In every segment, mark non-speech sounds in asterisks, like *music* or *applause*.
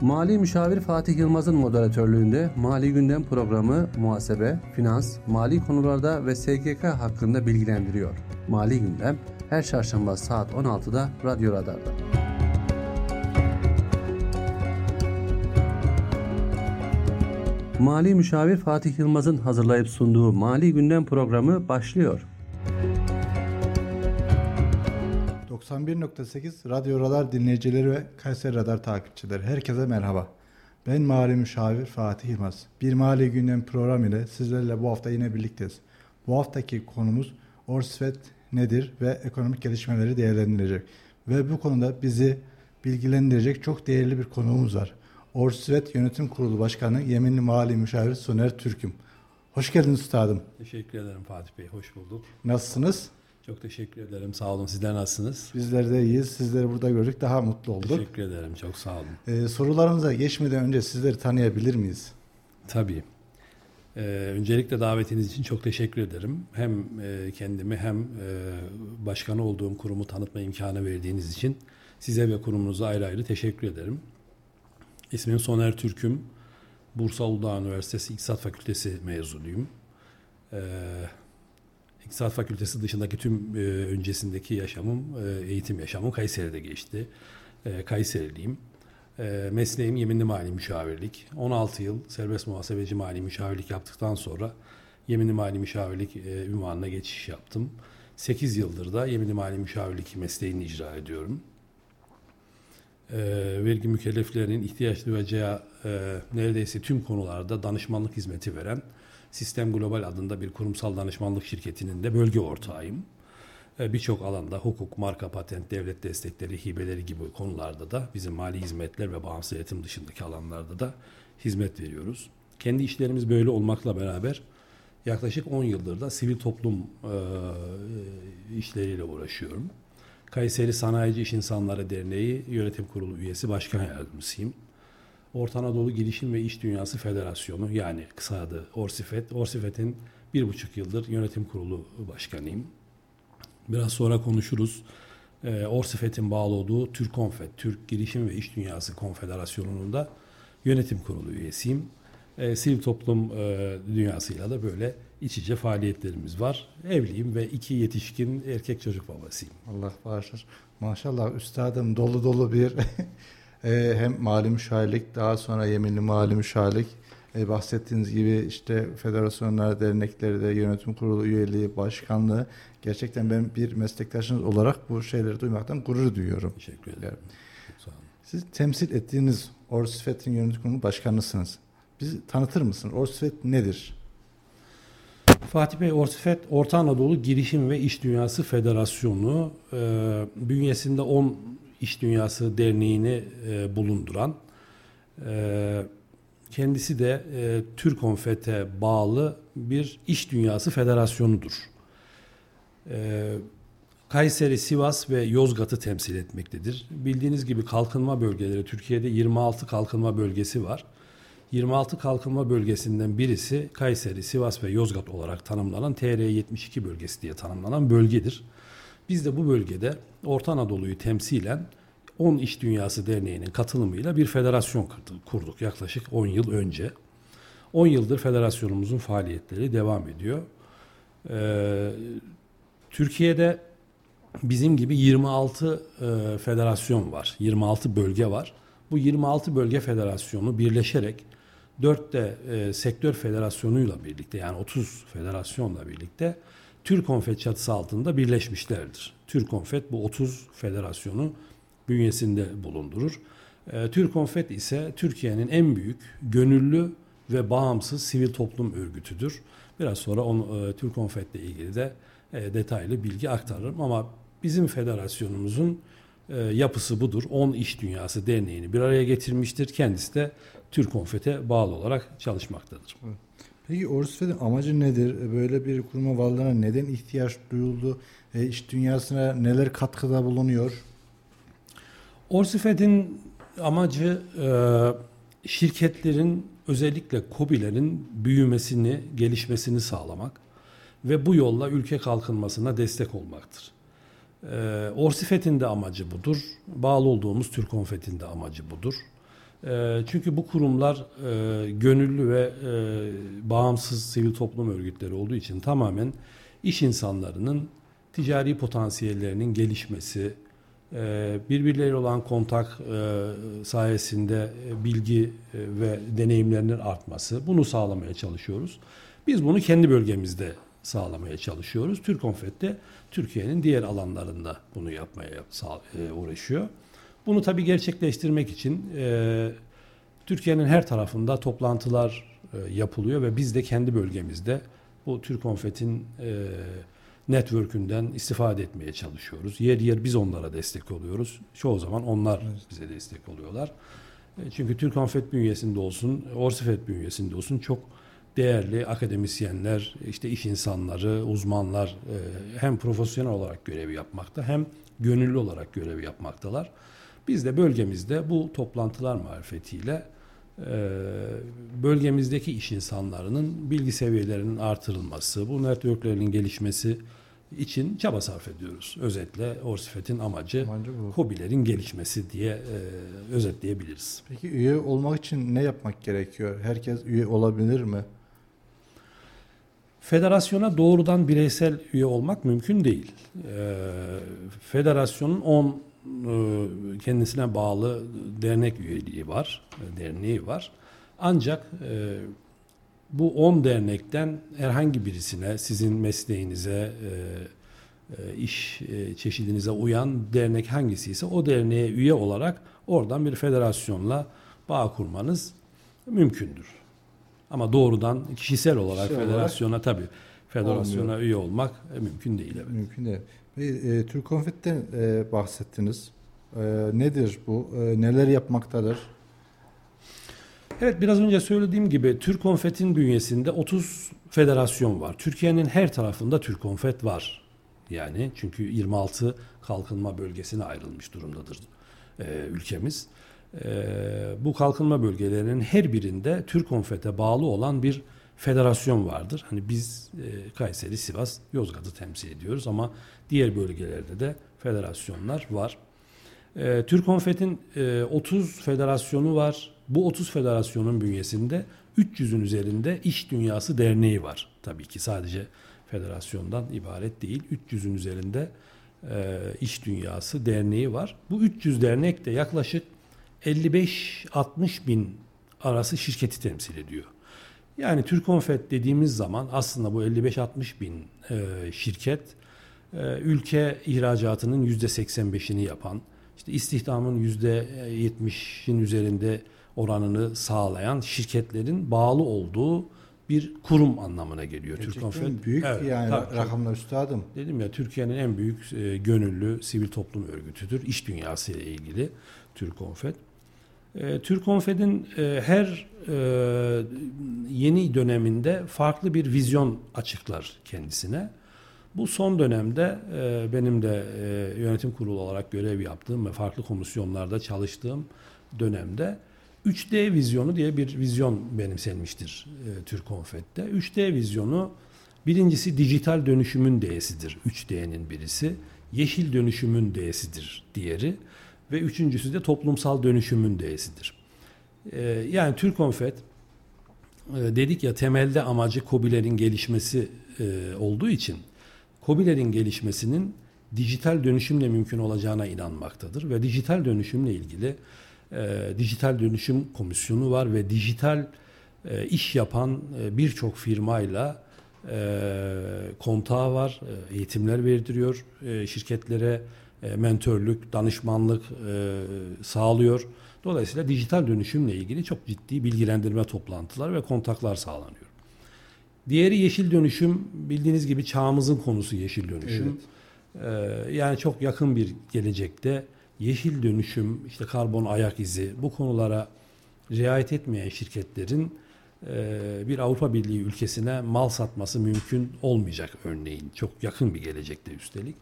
Mali Müşavir Fatih Yılmaz'ın moderatörlüğünde Mali Gündem programı muhasebe, finans, mali konularda ve SGK hakkında bilgilendiriyor. Mali Gündem her çarşamba saat 16'da Radyo Radar'da. Mali Müşavir Fatih Yılmaz'ın hazırlayıp sunduğu Mali Gündem programı başlıyor. 91.8 Radyo Radar dinleyicileri ve Kayseri Radar takipçileri herkese merhaba. Ben Mali Müşavir Fatih Yılmaz. Bir Mali Gündem programı ile sizlerle bu hafta yine birlikteyiz. Bu haftaki konumuz Orsvet nedir ve ekonomik gelişmeleri değerlendirecek. Ve bu konuda bizi bilgilendirecek çok değerli bir konuğumuz var. Orsvet Yönetim Kurulu Başkanı Yeminli Mali Müşavir Soner Türküm. Hoş geldiniz üstadım. Teşekkür ederim Fatih Bey. Hoş bulduk. Nasılsınız? Çok teşekkür ederim. Sağ olun. Sizler nasılsınız? Bizler de iyiyiz. Sizleri burada gördük. Daha mutlu olduk. Teşekkür ederim. Çok sağ olun. Ee, sorularımıza geçmeden önce sizleri tanıyabilir miyiz? Tabii. Ee, öncelikle davetiniz için çok teşekkür ederim. Hem e, kendimi hem e, başkanı olduğum kurumu tanıtma imkanı verdiğiniz için size ve kurumunuza ayrı ayrı teşekkür ederim. İsmim Soner Türküm. Bursa Uludağ Üniversitesi İktisat Fakültesi mezunuyum. Ee, İktisat Fakültesi dışındaki tüm e, öncesindeki yaşamım, e, eğitim yaşamım Kayseri'de geçti. E, Kayseriliyim. E, mesleğim yeminli mali müşavirlik. 16 yıl serbest muhasebeci mali müşavirlik yaptıktan sonra yeminli mali müşavirlik e, ünvanına geçiş yaptım. 8 yıldır da yeminli mali müşavirlik mesleğini icra ediyorum. E, vergi mükelleflerinin ihtiyaç duyacağı e, neredeyse tüm konularda danışmanlık hizmeti veren Sistem Global adında bir kurumsal danışmanlık şirketinin de bölge ortağıyım. E, Birçok alanda hukuk, marka patent, devlet destekleri, hibeleri gibi konularda da bizim mali hizmetler ve bağımsız eğitim dışındaki alanlarda da hizmet veriyoruz. Kendi işlerimiz böyle olmakla beraber yaklaşık 10 yıldır da sivil toplum e, işleriyle uğraşıyorum. Kayseri Sanayici İş İnsanları Derneği Yönetim Kurulu üyesi başkan yardımcısıyım. Orta Anadolu Girişim ve İş Dünyası Federasyonu yani kısa adı Orsifet. Orsifet'in bir buçuk yıldır yönetim kurulu başkanıyım. Biraz sonra konuşuruz. E, Orsifet'in bağlı olduğu Türkonfet, Türk Girişim ve İş Dünyası Konfederasyonu'nun da yönetim kurulu üyesiyim. E, sivil toplum e, dünyasıyla da böyle iç içe faaliyetlerimiz var. Evliyim ve iki yetişkin erkek çocuk babasıyım. Allah bağışlar. Maşallah üstadım dolu dolu bir e, hem mali müşavirlik daha sonra yeminli mali müşavirlik e, bahsettiğiniz gibi işte federasyonlar, dernekleri de yönetim kurulu üyeliği, başkanlığı gerçekten ben bir meslektaşınız olarak bu şeyleri duymaktan gurur duyuyorum. Teşekkür ederim. Sağ olun. Siz temsil ettiğiniz Orsifet'in yönetim kurulu başkanısınız. Bizi tanıtır mısınız? Orsifet nedir? Fatih Bey Orsifet Orta Anadolu Girişim ve İş Dünyası Federasyonu e, bünyesinde 10 İş Dünyası Derneği'ni e, bulunduran e, kendisi de e, Türkonfet'e bağlı bir iş dünyası federasyonudur. E, Kayseri, Sivas ve Yozgat'ı temsil etmektedir. Bildiğiniz gibi kalkınma bölgeleri Türkiye'de 26 kalkınma bölgesi var. 26 kalkınma bölgesinden birisi Kayseri, Sivas ve Yozgat olarak tanımlanan TR72 bölgesi diye tanımlanan bölgedir. Biz de bu bölgede Orta Anadolu'yu temsilen 10 İş Dünyası Derneği'nin katılımıyla bir federasyon kurduk yaklaşık 10 yıl önce. 10 yıldır federasyonumuzun faaliyetleri devam ediyor. Ee, Türkiye'de bizim gibi 26 e, federasyon var, 26 bölge var. Bu 26 bölge federasyonu birleşerek 4 de e, sektör federasyonuyla birlikte yani 30 federasyonla birlikte Türkonfet çatısı altında birleşmişlerdir. Türkonfet bu 30 federasyonu bünyesinde bulundurur. E, Türkonfet ise Türkiye'nin en büyük gönüllü ve bağımsız sivil toplum örgütüdür. Biraz sonra onu, e, Türkonfet ile ilgili de e, detaylı bilgi aktarırım ama bizim federasyonumuzun e, yapısı budur. 10 İş Dünyası Derneği'ni bir araya getirmiştir. Kendisi de Türkonfet'e bağlı olarak çalışmaktadır. Peki Orsifet'in amacı nedir? Böyle bir kuruma varlığına neden ihtiyaç duyuldu? E, iş dünyasına neler katkıda bulunuyor? Orsifet'in amacı e, şirketlerin özellikle KOBİ'lerin büyümesini, gelişmesini sağlamak ve bu yolla ülke kalkınmasına destek olmaktır. E, Orsifet'in de amacı budur. Bağlı olduğumuz Türkonfet'in de amacı budur. E, çünkü bu kurumlar e, gönüllü ve e, bağımsız sivil toplum örgütleri olduğu için tamamen iş insanlarının ticari potansiyellerinin gelişmesi, e, birbirleriyle olan kontak e, sayesinde bilgi ve deneyimlerinin artması bunu sağlamaya çalışıyoruz. Biz bunu kendi bölgemizde sağlamaya çalışıyoruz. Türkonfet de Türkiye'nin diğer alanlarında bunu yapmaya uğraşıyor. Bunu tabii gerçekleştirmek için Türkiye'nin her tarafında toplantılar yapılıyor ve biz de kendi bölgemizde bu Türkonfet'in e, network'ünden istifade etmeye çalışıyoruz. Yer yer biz onlara destek oluyoruz. Çoğu zaman onlar bize destek oluyorlar. E, çünkü Türk Konfet bünyesinde olsun, Orsifet bünyesinde olsun çok değerli akademisyenler, işte iş insanları, uzmanlar e, hem profesyonel olarak görevi yapmakta hem gönüllü olarak görevi yapmaktalar. Biz de bölgemizde bu toplantılar marifetiyle e, bölgemizdeki iş insanlarının bilgi seviyelerinin artırılması, bu networklerinin gelişmesi için çaba sarf ediyoruz. Özetle Orsifet'in amacı, amacı hobilerin gelişmesi diye e, özetleyebiliriz. Peki üye olmak için ne yapmak gerekiyor? Herkes üye olabilir mi? Federasyona doğrudan bireysel üye olmak mümkün değil. E, federasyonun 10 e, kendisine bağlı dernek üyeliği var, e, derneği var. Ancak e, bu 10 dernekten herhangi birisine sizin mesleğinize, iş çeşidinize uyan dernek hangisi ise o derneğe üye olarak oradan bir federasyonla bağ kurmanız mümkündür. Ama doğrudan kişisel olarak kişisel federasyona olarak tabii federasyona olmuyor. üye olmak mümkün değil. Evet. Mümkün değil. E, Türk Konfet'ten e, bahsettiniz. E, nedir bu? E, neler yapmaktadır? Evet biraz önce söylediğim gibi Türk Konfet'in bünyesinde 30 federasyon var. Türkiye'nin her tarafında Türk Konfet var. Yani çünkü 26 kalkınma bölgesine ayrılmış durumdadır e, ülkemiz. E, bu kalkınma bölgelerinin her birinde Türk Konfet'e bağlı olan bir federasyon vardır. Hani biz e, Kayseri, Sivas, Yozgat'ı temsil ediyoruz ama diğer bölgelerde de federasyonlar var. E, Türk Konfet'in e, 30 federasyonu var. Bu 30 federasyonun bünyesinde 300'ün üzerinde iş dünyası derneği var. Tabii ki sadece federasyondan ibaret değil. 300'ün üzerinde e, iş dünyası derneği var. Bu 300 dernek de yaklaşık 55-60 bin arası şirketi temsil ediyor. Yani Türkonfet dediğimiz zaman aslında bu 55-60 bin e, şirket e, ülke ihracatının %85'ini yapan, işte istihdamın %70'in üzerinde oranını sağlayan şirketlerin bağlı olduğu bir kurum anlamına geliyor. Gerçekten Türkonfet. büyük evet, yani tabii, rakamlar üstadım. Dedim ya Türkiye'nin en büyük e, gönüllü sivil toplum örgütüdür. İş dünyası ile ilgili Türkonfet. E, Türkonfet'in e, her e, yeni döneminde farklı bir vizyon açıklar kendisine. Bu son dönemde e, benim de yönetim kurulu olarak görev yaptığım ve farklı komisyonlarda çalıştığım dönemde 3D vizyonu diye bir vizyon benimsenmiştir e, Türk Konfet'te. 3D vizyonu birincisi dijital dönüşümün D'sidir. 3D'nin birisi. Yeşil dönüşümün D'sidir diğeri. Ve üçüncüsü de toplumsal dönüşümün D'sidir. E, yani Türk Konfet e, dedik ya temelde amacı COBİ'lerin gelişmesi e, olduğu için COBİ'lerin gelişmesinin dijital dönüşümle mümkün olacağına inanmaktadır. Ve dijital dönüşümle ilgili e, dijital dönüşüm komisyonu var ve dijital iş yapan birçok firmayla e, kontağı var, eğitimler verdiriyor e, şirketlere, e, mentörlük, danışmanlık e, sağlıyor. Dolayısıyla dijital dönüşümle ilgili çok ciddi bilgilendirme toplantılar ve kontaklar sağlanıyor. Diğeri yeşil dönüşüm. Bildiğiniz gibi çağımızın konusu yeşil dönüşüm. Evet. Ee, yani çok yakın bir gelecekte yeşil dönüşüm, işte karbon ayak izi bu konulara riayet etmeyen şirketlerin e, bir Avrupa Birliği ülkesine mal satması mümkün olmayacak örneğin. Çok yakın bir gelecekte üstelik.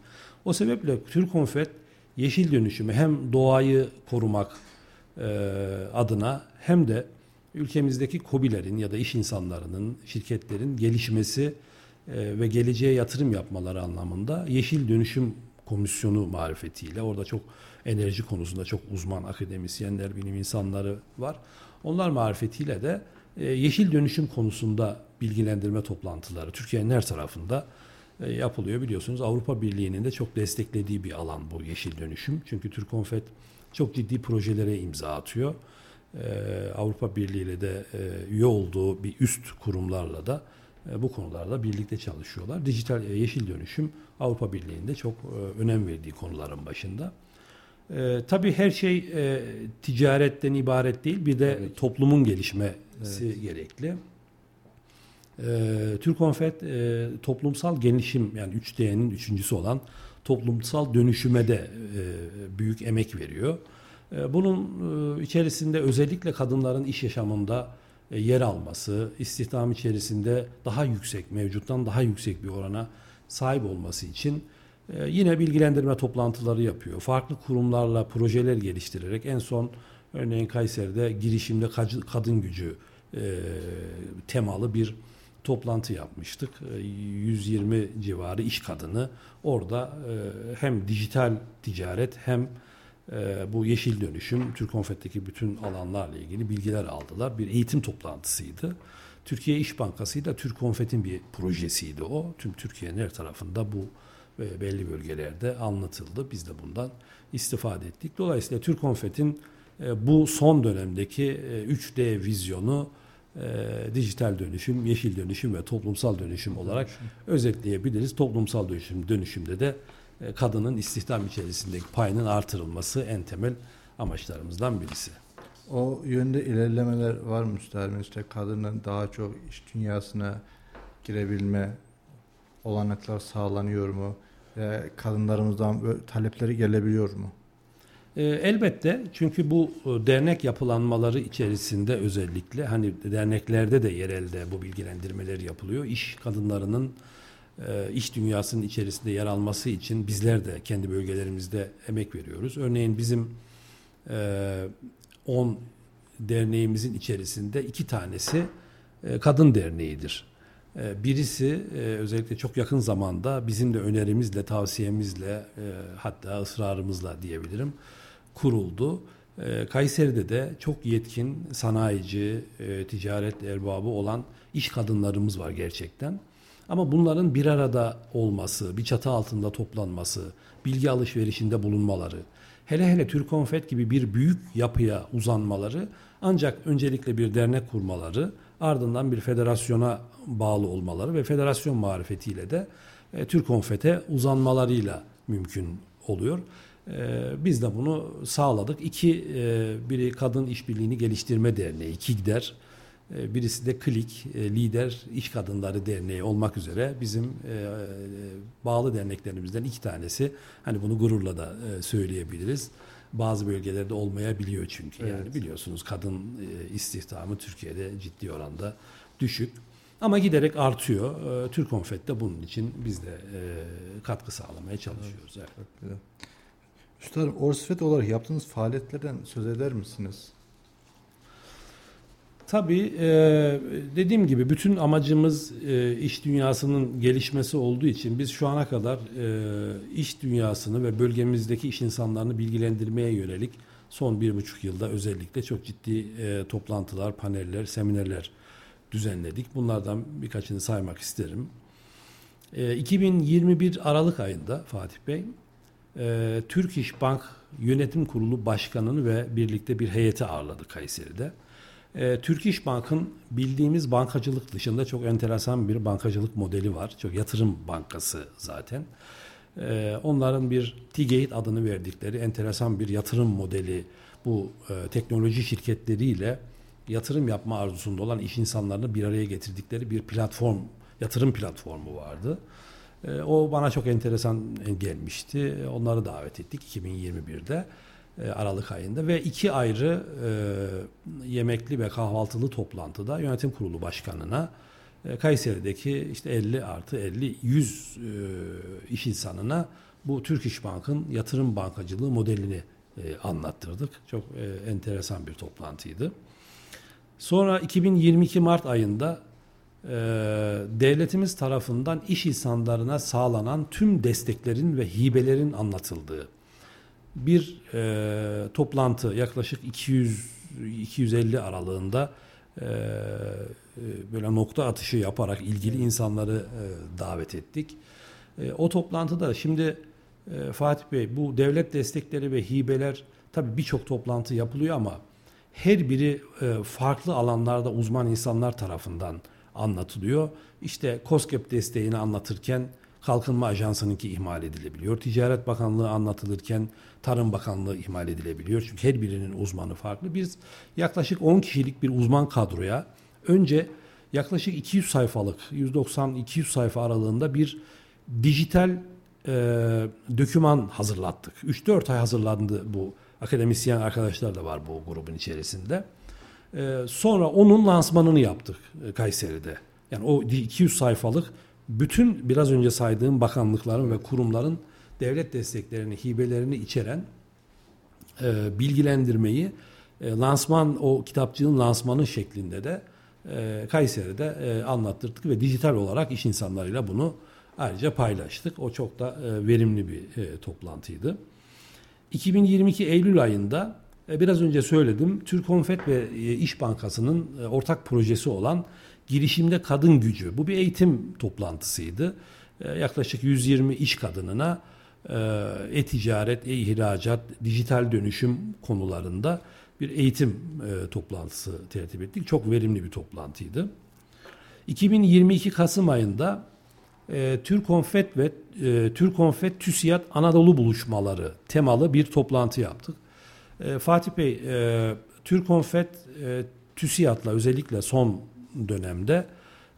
O sebeple Türk Konfet yeşil dönüşümü hem doğayı korumak e, adına hem de ülkemizdeki kobilerin ya da iş insanlarının, şirketlerin gelişmesi e, ve geleceğe yatırım yapmaları anlamında yeşil dönüşüm Komisyonu marifetiyle orada çok enerji konusunda çok uzman akademisyenler, bilim insanları var. Onlar marifetiyle de e, yeşil dönüşüm konusunda bilgilendirme toplantıları Türkiye'nin her tarafında yapılıyor. Biliyorsunuz Avrupa Birliği'nin de çok desteklediği bir alan bu yeşil dönüşüm. Çünkü Türkonfet çok ciddi projelere imza atıyor. E, Avrupa Birliği ile de üye olduğu bir üst kurumlarla da bu konularda birlikte çalışıyorlar. Dijital yeşil dönüşüm Avrupa Birliği'nde çok önem verdiği konuların başında. E, tabii her şey e, ticaretten ibaret değil. Bir de evet. toplumun gelişmesi evet. gerekli. E, Türkonfet e, toplumsal gelişim yani 3D'nin üçüncüsü olan toplumsal dönüşüme de e, büyük emek veriyor. E, bunun e, içerisinde özellikle kadınların iş yaşamında e, yer alması, istihdam içerisinde daha yüksek, mevcuttan daha yüksek bir orana sahip olması için ee, yine bilgilendirme toplantıları yapıyor. Farklı kurumlarla projeler geliştirerek en son örneğin Kayseri'de girişimde kadın gücü e, temalı bir toplantı yapmıştık. 120 e, civarı iş kadını orada e, hem dijital ticaret hem e, bu yeşil dönüşüm, Türk Konfet'teki bütün alanlarla ilgili bilgiler aldılar. Bir eğitim toplantısıydı. Türkiye İş Bankası ile Türk Konfet'in bir projesiydi o. Tüm Türkiye'nin her tarafında bu belli bölgelerde anlatıldı. Biz de bundan istifade ettik. Dolayısıyla Türk Konfet'in e, bu son dönemdeki 3D e, vizyonu e, dijital dönüşüm, yeşil dönüşüm ve toplumsal dönüşüm olarak özetleyebiliriz. Toplumsal dönüşüm dönüşümde de kadının istihdam içerisindeki payının artırılması en temel amaçlarımızdan birisi. O yönde ilerlemeler var mı müsterim? İşte kadının daha çok iş dünyasına girebilme olanaklar sağlanıyor mu? e, kadınlarımızdan talepleri gelebiliyor mu? E, elbette çünkü bu e, dernek yapılanmaları içerisinde özellikle hani derneklerde de yerelde bu bilgilendirmeler yapılıyor. İş kadınlarının e, iş dünyasının içerisinde yer alması için bizler de kendi bölgelerimizde emek veriyoruz. Örneğin bizim 10 derneğimizin içerisinde iki tanesi kadın derneğidir. Ee, birisi e, özellikle çok yakın zamanda bizim de önerimizle, tavsiyemizle e, hatta ısrarımızla diyebilirim kuruldu. Ee, Kayseri'de de çok yetkin sanayici, e, ticaret erbabı olan iş kadınlarımız var gerçekten. Ama bunların bir arada olması, bir çatı altında toplanması, bilgi alışverişinde bulunmaları, hele hele Türkonfet gibi bir büyük yapıya uzanmaları ancak öncelikle bir dernek kurmaları, ardından bir federasyona bağlı olmaları ve federasyon marifetiyle de e, Türkonfet'e uzanmalarıyla mümkün oluyor. E, biz de bunu sağladık. İki, e, biri Kadın İşbirliğini Geliştirme Derneği, KİGDER, e, birisi de KLİK, e, Lider İş Kadınları Derneği olmak üzere bizim bağlı derneklerimizden iki tanesi. Hani bunu gururla da söyleyebiliriz. Bazı bölgelerde olmayabiliyor çünkü. Evet. Yani biliyorsunuz kadın istihdamı Türkiye'de ciddi oranda düşük. Ama giderek artıyor. Türk Konfet de bunun için biz de katkı sağlamaya çalışıyoruz. Evet. evet. Üstadım Orsfet olarak yaptığınız faaliyetlerden söz eder misiniz? Tabii e, dediğim gibi bütün amacımız e, iş dünyasının gelişmesi olduğu için biz şu ana kadar e, iş dünyasını ve bölgemizdeki iş insanlarını bilgilendirmeye yönelik son bir buçuk yılda özellikle çok ciddi toplantılar, paneller, seminerler düzenledik. Bunlardan birkaçını saymak isterim. E, 2021 Aralık ayında Fatih Bey, e, Türk İş Bank Yönetim Kurulu Başkanı'nı ve birlikte bir heyeti ağırladı Kayseri'de. E, Türk İş Bank'ın bildiğimiz bankacılık dışında çok enteresan bir bankacılık modeli var. Çok yatırım bankası zaten. E, onların bir T-Gate adını verdikleri enteresan bir yatırım modeli bu e, teknoloji şirketleriyle yatırım yapma arzusunda olan iş insanlarını bir araya getirdikleri bir platform, yatırım platformu vardı. E, o bana çok enteresan gelmişti. Onları davet ettik 2021'de. E, Aralık ayında ve iki ayrı e, yemekli ve kahvaltılı toplantıda yönetim kurulu başkanına e, Kayseri'deki işte 50 artı 50 100 e, iş insanına bu Türk İş Bank'ın yatırım bankacılığı modelini anlattırdık. Çok enteresan bir toplantıydı. Sonra 2022 Mart ayında e, devletimiz tarafından iş insanlarına sağlanan tüm desteklerin ve hibelerin anlatıldığı bir e, toplantı yaklaşık 200 250 aralığında e, e, böyle nokta atışı yaparak ilgili insanları e, davet ettik. E, o toplantıda şimdi e, Fatih Bey bu devlet destekleri ve hibeler tabii birçok toplantı yapılıyor ama her biri e, farklı alanlarda uzman insanlar tarafından anlatılıyor. İşte COSGAP desteğini anlatırken Kalkınma Ajansı'nınki ihmal edilebiliyor. Ticaret Bakanlığı anlatılırken Tarım Bakanlığı ihmal edilebiliyor. Çünkü her birinin uzmanı farklı. Biz yaklaşık 10 kişilik bir uzman kadroya önce yaklaşık 200 sayfalık, 190-200 sayfa aralığında bir dijital e, döküman hazırlattık. 3-4 ay hazırlandı bu. Akademisyen arkadaşlar da var bu grubun içerisinde. E, sonra onun lansmanını yaptık e, Kayseri'de. Yani o 200 sayfalık bütün biraz önce saydığım bakanlıkların ve kurumların devlet desteklerini, hibelerini içeren e, bilgilendirmeyi e, lansman o kitapçığın lansmanı şeklinde de e, Kayseri'de e, anlattırdık ve dijital olarak iş insanlarıyla bunu ayrıca paylaştık. O çok da e, verimli bir e, toplantıydı. 2022 Eylül ayında biraz önce söyledim Türk Konfet ve e, İş Bankası'nın e, ortak projesi olan girişimde kadın gücü. Bu bir eğitim toplantısıydı. E, yaklaşık 120 iş kadınına e, e-ticaret, e-ihracat, dijital dönüşüm konularında bir eğitim e, toplantısı tertip ettik. Çok verimli bir toplantıydı. 2022 Kasım ayında e, Türk Konfet ve e, Türk Konfet TÜSİAD Anadolu buluşmaları temalı bir toplantı yaptık. E, Fatih Bey, e, Türk Konfet e, TÜSİAD'la özellikle son dönemde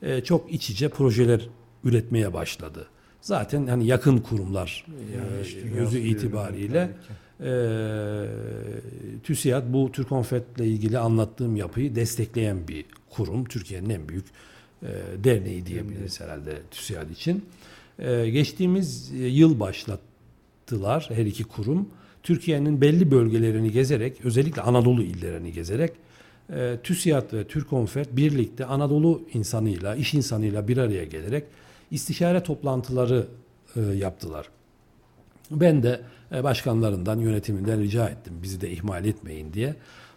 e, çok iç içe projeler üretmeye başladı. Zaten hani yakın kurumlar e, gözü itibariyle e, TÜSİAD bu Türk Konfet'le ilgili anlattığım yapıyı destekleyen bir kurum. Türkiye'nin en büyük e, derneği diyebiliriz herhalde TÜSİAD için. E, geçtiğimiz yıl başlattılar her iki kurum. Türkiye'nin belli bölgelerini gezerek özellikle Anadolu illerini gezerek e, TÜSİAD ve Türkonfet birlikte Anadolu insanıyla, iş insanıyla bir araya gelerek istişare toplantıları e, yaptılar. Ben de e, başkanlarından, yönetiminden rica ettim bizi de ihmal etmeyin diye.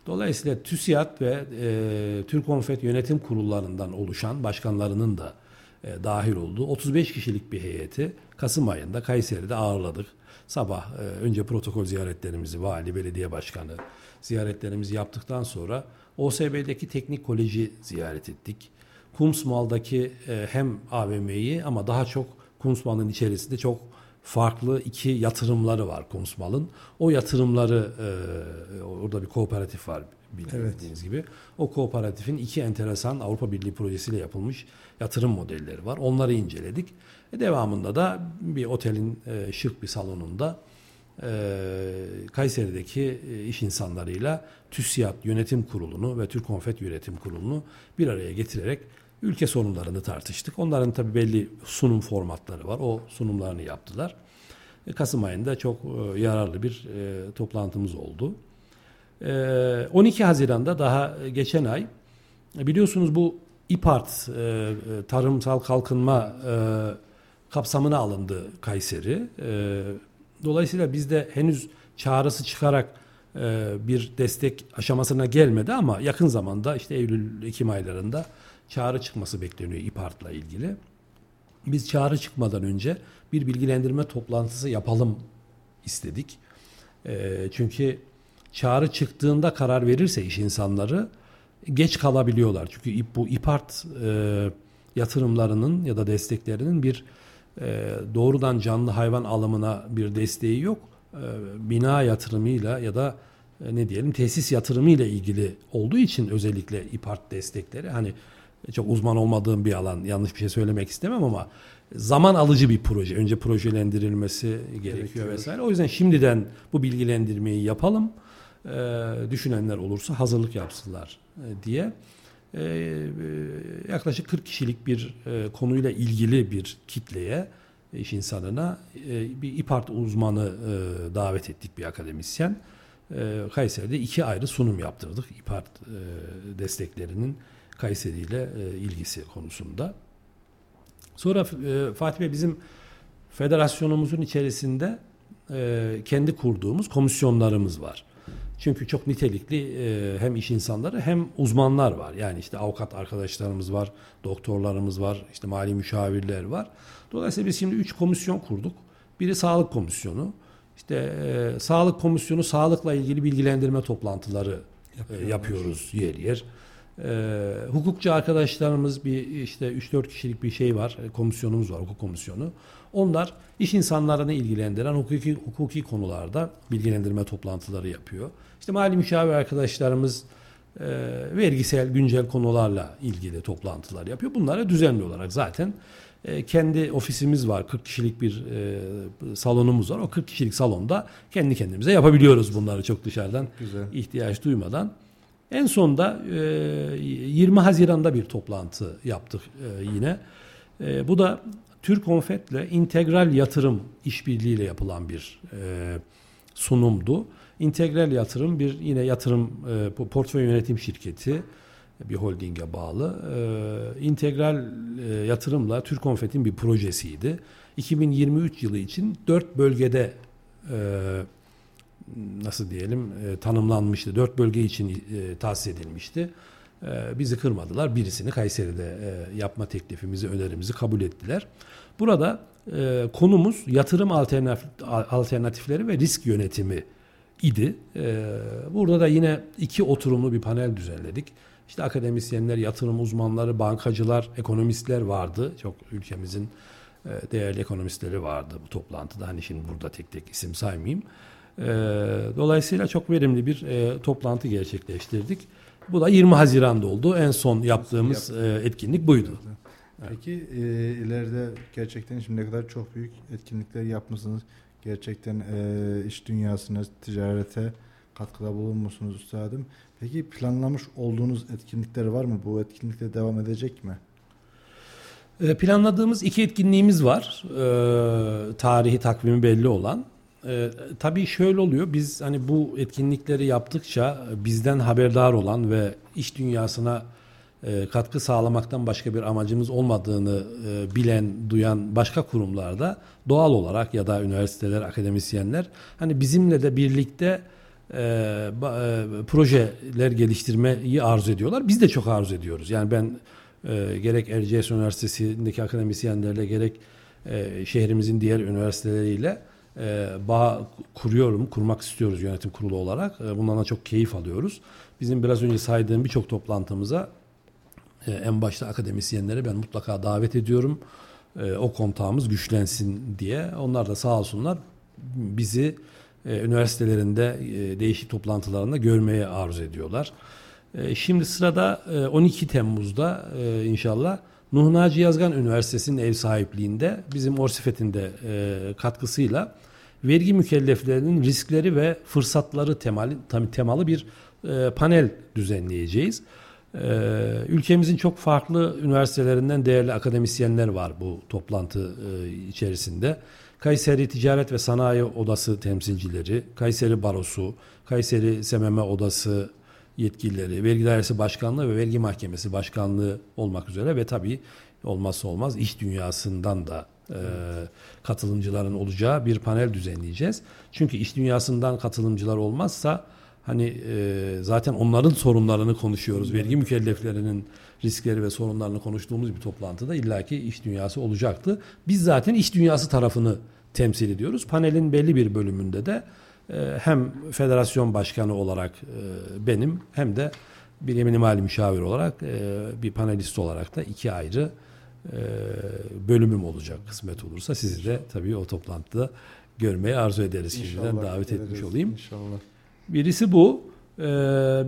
Dolayısıyla TÜSİAD ve e, Türkonfet yönetim kurullarından oluşan başkanlarının da e, dahil olduğu 35 kişilik bir heyeti Kasım ayında Kayseri'de ağırladık. Sabah e, önce protokol ziyaretlerimizi vali, belediye başkanı ziyaretlerimizi yaptıktan sonra OSB'deki teknik koleji ziyaret ettik. Kumsmal'daki e, hem AVM'yi ama daha çok Kumsmal'ın içerisinde çok farklı iki yatırımları var Kumsmal'ın. O yatırımları e, orada bir kooperatif var bildiğiniz evet. gibi. O kooperatifin iki enteresan Avrupa Birliği projesiyle yapılmış yatırım modelleri var. Onları inceledik. E, devamında da bir otelin e, şık bir salonunda e, Kayseri'deki e, iş insanlarıyla TÜSİAD Yönetim Kurulu'nu ve Türk Konfet Yönetim Kurulu'nu bir araya getirerek ülke sorunlarını tartıştık. Onların tabi belli sunum formatları var. O sunumlarını yaptılar. Kasım ayında çok yararlı bir toplantımız oldu. E, 12 Haziran'da daha geçen ay biliyorsunuz bu İPART tarımsal kalkınma kapsamına alındı Kayseri. E, Dolayısıyla bizde henüz çağrısı çıkarak e, bir destek aşamasına gelmedi ama yakın zamanda işte Eylül-Ekim aylarında çağrı çıkması bekleniyor İPART'la ilgili. Biz çağrı çıkmadan önce bir bilgilendirme toplantısı yapalım istedik. E, çünkü çağrı çıktığında karar verirse iş insanları geç kalabiliyorlar. Çünkü bu İPART e, yatırımlarının ya da desteklerinin bir doğrudan canlı hayvan alımına bir desteği yok. E, bina yatırımıyla ya da e, ne diyelim tesis yatırımıyla ilgili olduğu için özellikle İPART destekleri hani çok uzman olmadığım bir alan yanlış bir şey söylemek istemem ama zaman alıcı bir proje. Önce projelendirilmesi gerekiyor Gerekiyor. vesaire. O yüzden şimdiden bu bilgilendirmeyi yapalım. Ee, düşünenler olursa hazırlık yapsınlar e, diye yaklaşık 40 kişilik bir e, konuyla ilgili bir kitleye, iş insanına e, bir İPART uzmanı e, davet ettik bir akademisyen. E, Kayseri'de iki ayrı sunum yaptırdık İPART e, desteklerinin Kayseri ile e, ilgisi konusunda. Sonra e, Fatih Bey bizim federasyonumuzun içerisinde e, kendi kurduğumuz komisyonlarımız var. Çünkü çok nitelikli e, hem iş insanları hem uzmanlar var. Yani işte avukat arkadaşlarımız var, doktorlarımız var, işte mali müşavirler var. Dolayısıyla biz şimdi üç komisyon kurduk. Biri sağlık komisyonu. İşte e, sağlık komisyonu sağlıkla ilgili bilgilendirme toplantıları e, yapıyoruz yer yer. E, hukukçu arkadaşlarımız bir işte 3-4 kişilik bir şey var, komisyonumuz var, hukuk komisyonu. Onlar iş insanlarını ilgilendiren hukuki, hukuki konularda bilgilendirme toplantıları yapıyor. İşte mali müşavir arkadaşlarımız e, vergisel güncel konularla ilgili toplantılar yapıyor. Bunları düzenli olarak zaten e, kendi ofisimiz var. 40 kişilik bir e, salonumuz var. O 40 kişilik salonda kendi kendimize yapabiliyoruz bunları çok dışarıdan Güzel. ihtiyaç duymadan. En sonda e, 20 Haziran'da bir toplantı yaptık e, yine. E, bu da Türk Konfet'le integral yatırım işbirliğiyle yapılan bir e, sunumdu. İntegral yatırım bir yine yatırım e, portföy yönetim şirketi bir holdinge bağlı. E, integral e, yatırımla Türk Konfet'in bir projesiydi. 2023 yılı için dört bölgede e, nasıl diyelim e, tanımlanmıştı. Dört bölge için e, tahsis edilmişti. E, bizi kırmadılar. Birisini Kayseri'de e, yapma teklifimizi, önerimizi kabul ettiler. Burada e, konumuz yatırım alternatif, alternatifleri ve risk yönetimi idi. E, burada da yine iki oturumlu bir panel düzenledik. İşte akademisyenler, yatırım uzmanları, bankacılar, ekonomistler vardı. Çok ülkemizin e, değerli ekonomistleri vardı bu toplantıda. Hani şimdi burada tek tek isim saymayayım. E, dolayısıyla çok verimli bir e, toplantı gerçekleştirdik. Bu da 20 Haziran'da oldu. En son yaptığımız e, etkinlik buydu. Peki e, ileride gerçekten şimdiye kadar çok büyük etkinlikler yapmışsınız. Gerçekten e, iş dünyasına, ticarete katkıda bulunmuşsunuz üstadım. Peki planlamış olduğunuz etkinlikler var mı? Bu etkinlikler devam edecek mi? E, planladığımız iki etkinliğimiz var. E, tarihi takvimi belli olan. E, tabii şöyle oluyor. Biz hani bu etkinlikleri yaptıkça bizden haberdar olan ve iş dünyasına e, katkı sağlamaktan başka bir amacımız olmadığını e, bilen, duyan başka kurumlarda doğal olarak ya da üniversiteler, akademisyenler hani bizimle de birlikte e, projeler geliştirmeyi arzu ediyorlar. Biz de çok arzu ediyoruz. Yani ben gerek Erciyes Üniversitesi'ndeki akademisyenlerle gerek şehrimizin diğer üniversiteleriyle bağ kuruyorum, kurmak istiyoruz yönetim kurulu olarak. Bundan da çok keyif alıyoruz. Bizim biraz önce saydığım birçok toplantımıza e, en başta akademisyenleri ben mutlaka davet ediyorum. E, o kontağımız güçlensin diye. Onlar da sağ olsunlar bizi e, üniversitelerinde e, değişik toplantılarında görmeye arzu ediyorlar. E, şimdi sırada e, 12 Temmuz'da e, inşallah Nuh Naci Yazgan Üniversitesi'nin ev sahipliğinde bizim Orsifet'in de e, katkısıyla vergi mükelleflerinin riskleri ve fırsatları temali, temalı bir e, panel düzenleyeceğiz. Ee, ülkemizin çok farklı üniversitelerinden değerli akademisyenler var bu toplantı e, içerisinde. Kayseri Ticaret ve Sanayi Odası temsilcileri, Kayseri Barosu, Kayseri SMM Odası yetkilileri, Vergi Dairesi Başkanlığı ve Vergi Mahkemesi Başkanlığı olmak üzere ve tabii olmazsa olmaz iş dünyasından da e, katılımcıların olacağı bir panel düzenleyeceğiz. Çünkü iş dünyasından katılımcılar olmazsa hani e, zaten onların sorunlarını konuşuyoruz. Vergi mükelleflerinin riskleri ve sorunlarını konuştuğumuz bir toplantıda illaki iş dünyası olacaktı. Biz zaten iş dünyası tarafını temsil ediyoruz. Panelin belli bir bölümünde de e, hem federasyon başkanı olarak e, benim hem de bir emin mali müşavir olarak e, bir panelist olarak da iki ayrı e, bölümüm olacak kısmet olursa sizi de tabii o toplantıda görmeyi arzu ederiz. Şimdiden davet ederiz. etmiş olayım. İnşallah. Birisi bu. Ee,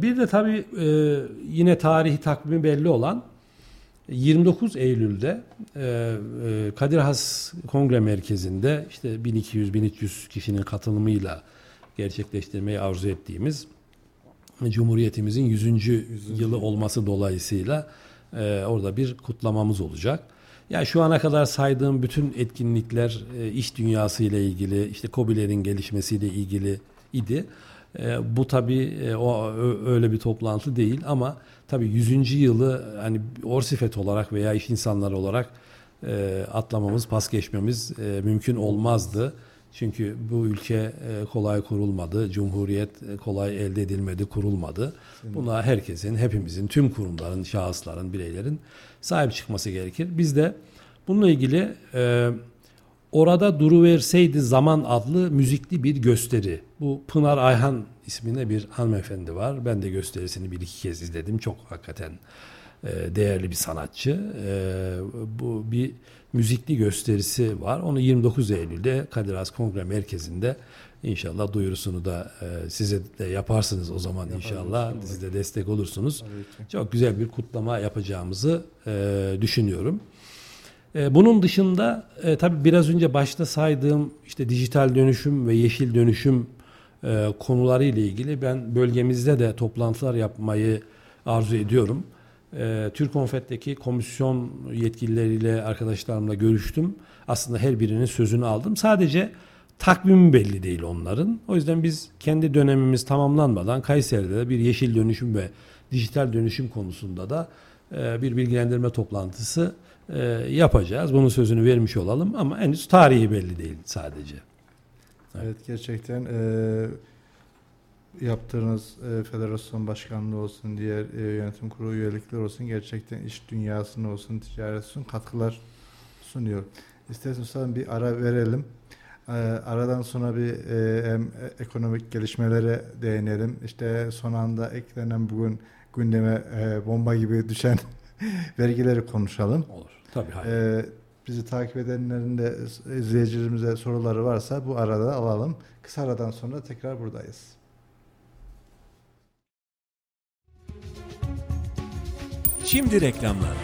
bir de tabii e, yine tarihi takvimi belli olan 29 Eylül'de e, e, Kadir Has Kongre Merkezi'nde işte 1200-1300 kişinin katılımıyla gerçekleştirmeyi arzu ettiğimiz Cumhuriyetimizin 100. yılı olması dolayısıyla e, orada bir kutlamamız olacak. Yani şu ana kadar saydığım bütün etkinlikler e, iş dünyası ile ilgili, işte COBİ'lerin gelişmesiyle ilgili idi. E, bu tabii e, o öyle bir toplantı değil ama tabii 100. yılı hani Orsifet olarak veya iş insanları olarak e, atlamamız, pas geçmemiz e, mümkün olmazdı. Çünkü bu ülke e, kolay kurulmadı, cumhuriyet e, kolay elde edilmedi, kurulmadı. Buna herkesin, hepimizin, tüm kurumların, şahısların, bireylerin sahip çıkması gerekir. Biz de bununla ilgili e, orada duruverseydi zaman adlı müzikli bir gösteri. Bu Pınar Ayhan isminde bir hanımefendi var. Ben de gösterisini bir iki kez izledim. Çok hakikaten e, değerli bir sanatçı. E, bu bir müzikli gösterisi var. Onu 29 Eylül'de Kadir Has Kongre Merkezi'nde inşallah duyurusunu da e, size de yaparsınız o zaman Yaparız, inşallah. Siz de destek olursunuz. Çok güzel bir kutlama yapacağımızı düşünüyorum. Bunun dışında tabii biraz önce başta saydığım işte dijital dönüşüm ve yeşil dönüşüm konuları ile ilgili ben bölgemizde de toplantılar yapmayı arzu ediyorum e, Türk Konfet'teki komisyon yetkilileriyle arkadaşlarımla görüştüm. Aslında her birinin sözünü aldım. Sadece takvimi belli değil onların. O yüzden biz kendi dönemimiz tamamlanmadan Kayseri'de de bir yeşil dönüşüm ve dijital dönüşüm konusunda da e, bir bilgilendirme toplantısı e, yapacağız. Bunun sözünü vermiş olalım ama henüz tarihi belli değil sadece. Evet gerçekten e, yaptığınız e, federasyon başkanlığı olsun, diğer e, yönetim kurulu üyelikler olsun gerçekten iş dünyasına olsun, ticaret olsun katkılar sunuyor. İsterseniz bir ara verelim. E, aradan sonra bir e, hem ekonomik gelişmelere değinelim. İşte son anda eklenen bugün gündeme e, bomba gibi düşen *laughs* vergileri konuşalım. Olur. Tabii hayır. E, bizi takip edenlerin de izleyicilerimize soruları varsa bu arada alalım. Kısa aradan sonra tekrar buradayız. Şimdi reklamlar.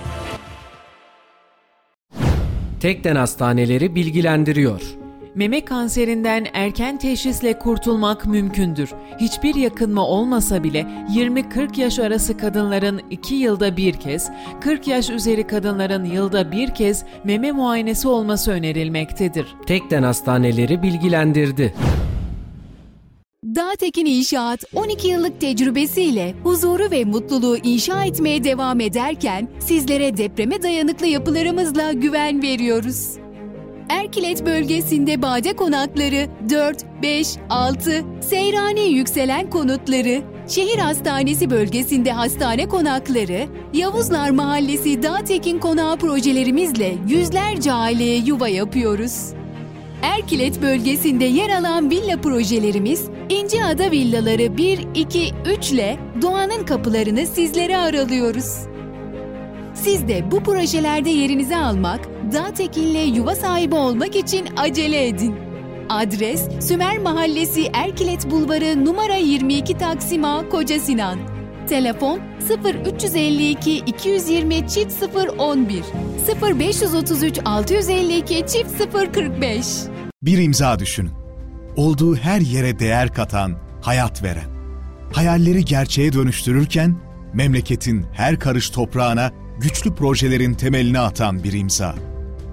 Tekden Hastaneleri bilgilendiriyor. Meme kanserinden erken teşhisle kurtulmak mümkündür. Hiçbir yakınma olmasa bile 20-40 yaş arası kadınların 2 yılda bir kez, 40 yaş üzeri kadınların yılda bir kez meme muayenesi olması önerilmektedir. Tekden Hastaneleri bilgilendirdi. Dağtekin İnşaat 12 yıllık tecrübesiyle huzuru ve mutluluğu inşa etmeye devam ederken sizlere depreme dayanıklı yapılarımızla güven veriyoruz. Erkilet bölgesinde bade konakları 4, 5, 6, Seyrani yükselen konutları, şehir hastanesi bölgesinde hastane konakları, Yavuzlar Mahallesi Dağtekin Konağı projelerimizle yüzlerce aileye yuva yapıyoruz. Erkilet bölgesinde yer alan villa projelerimiz İnciada Villaları 1, 2, 3 ile doğanın kapılarını sizlere aralıyoruz. Siz de bu projelerde yerinizi almak, dağ tekinle yuva sahibi olmak için acele edin. Adres Sümer Mahallesi Erkilet Bulvarı numara 22 Taksim A Koca Sinan. Telefon 0352 220 çift 011 0533 652 çift 045 Bir imza düşünün. Olduğu her yere değer katan, hayat veren. Hayalleri gerçeğe dönüştürürken memleketin her karış toprağına güçlü projelerin temelini atan bir imza.